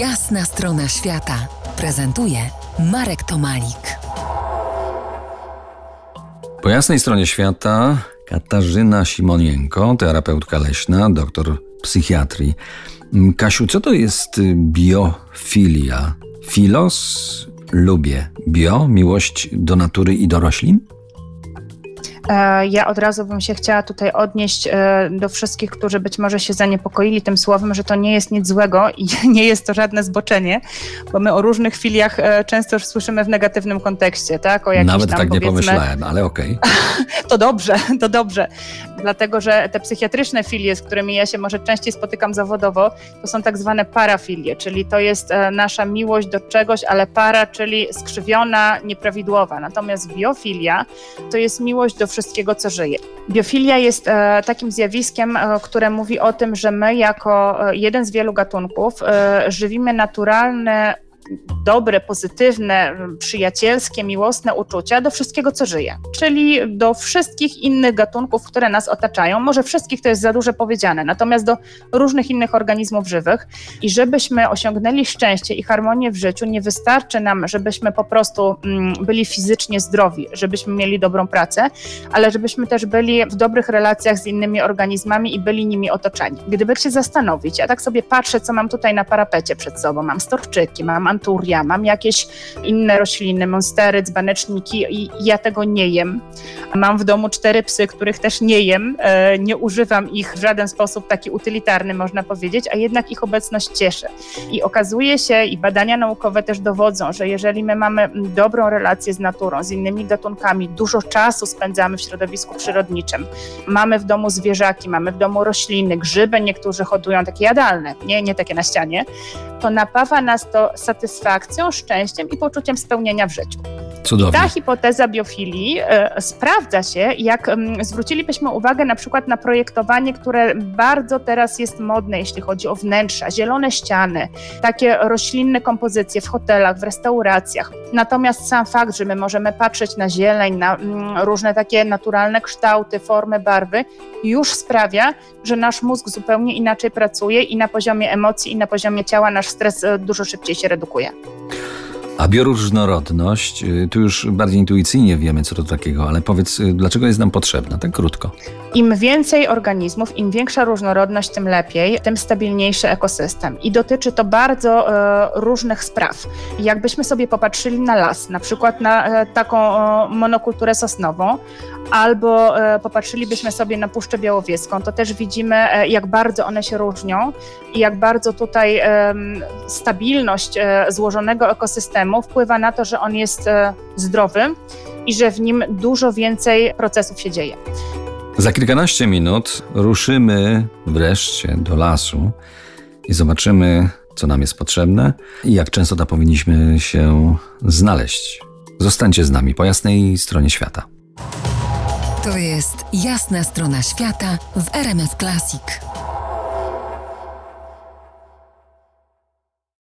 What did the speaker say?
Jasna strona świata prezentuje Marek Tomalik. Po jasnej stronie świata Katarzyna Simonienko, terapeutka leśna, doktor psychiatrii. Mm, Kasiu, co to jest biofilia? Filos, lubię. Bio, miłość do natury i do roślin? E, Ja od razu bym się chciała tutaj odnieść e, do wszystkich, którzy być może się zaniepokoili tym słowem, że to nie jest nic złego i nie jest to żadne zboczenie, bo my o różnych filiach e, często już słyszymy w negatywnym kontekście, tak? O Nawet tam, tak nie pomyślałem, ale okej. to dobrze, to dobrze. Dlatego, że te psychiatryczne filie, z którymi ja się może częściej spotykam zawodowo, to są tak zwane parafilie, czyli to jest e, nasza miłość do czegoś, ale para, czyli skrzywiona, nieprawidłowa. Natomiast biofilia to jest miłość do wszystkiego, co żyje. Biofilia jest e, takim zjawiskiem, e, które mówi o tym, że my jako jeden z wielu gatunków żywimy naturalne dobre, pozytywne, przyjacielskie, miłosne uczucia do wszystkiego, co żyje. Czyli do wszystkich innych gatunków, które nas otaczają. Może wszystkich to jest za dużo powiedziane, natomiast do różnych innych organizmów żywych. I żebyśmy osiągnęli szczęście i harmonię w życiu, nie wystarczy nam, żebyśmy po prostu mm, byli fizycznie zdrowi, żebyśmy mieli dobrą pracę, ale żebyśmy też byli w dobrych relacjach z innymi organizmami i byli nimi otoczeni. Gdyby się zastanowić, ja tak sobie patrzę, co mam tutaj na parapecie przed sobą. Mam storczyki, mam anturia, mam jakieś inne rośliny, monstery, dzbaneczniki i ja tego nie jem. Mam w domu cztery psy, których też nie jem, e, nie używam ich w żaden sposób taki utylitarny, można powiedzieć, a jednak ich obecność cieszy. I okazuje się, i badania naukowe też dowodzą, że jeżeli my mamy dobrą relację z naturą, z innymi gatunkami, dużo czasu spędzamy w środowisku przyrodniczym, mamy w domu zwierzaki, mamy w domu rośliny, grzyby, niektórzy hodują takie jadalne, nie, nie takie na ścianie, to napawa nas to satysfakcją, szczęściem i poczuciem spełnienia w życiu. Cudownie. Ta hipoteza biofilii e, sprawdza się, jak mm, zwrócilibyśmy uwagę na przykład na projektowanie, które bardzo teraz jest modne, jeśli chodzi o wnętrza, zielone ściany, takie roślinne kompozycje w hotelach, w restauracjach. Natomiast sam fakt, że my możemy patrzeć na zieleń, na mm, różne takie naturalne kształty, formy, barwy, już sprawia, że nasz mózg zupełnie inaczej pracuje i na poziomie emocji, i na poziomie ciała nasz stres e, dużo szybciej się redukuje. A bioróżnorodność, y, tu już bardziej intuicyjnie wiemy, co to takiego, ale powiedz, y, dlaczego jest nam potrzebna? Tak krótko. Im więcej organizmów, im większa różnorodność, tym lepiej, tym stabilniejszy ekosystem. I dotyczy to bardzo e, różnych spraw. Jakbyśmy sobie popatrzyli na las, na przykład na e, taką e, monokulturę sosnową, albo e, popatrzylibyśmy sobie na Puszczę Białowieską, to też widzimy, e, jak bardzo one się różnią i jak bardzo tutaj stabilność e, złożonego ekosystemu wpływa na to, że on jest e, zdrowy i że w nim dużo więcej procesów się dzieje. Za kilkanaście minut ruszymy wreszcie do lasu i zobaczymy, co nam jest potrzebne i jak często tam powinniśmy się znaleźć. Zostańcie z nami po jasnej stronie świata. To jest jasna strona świata w RMS Classic.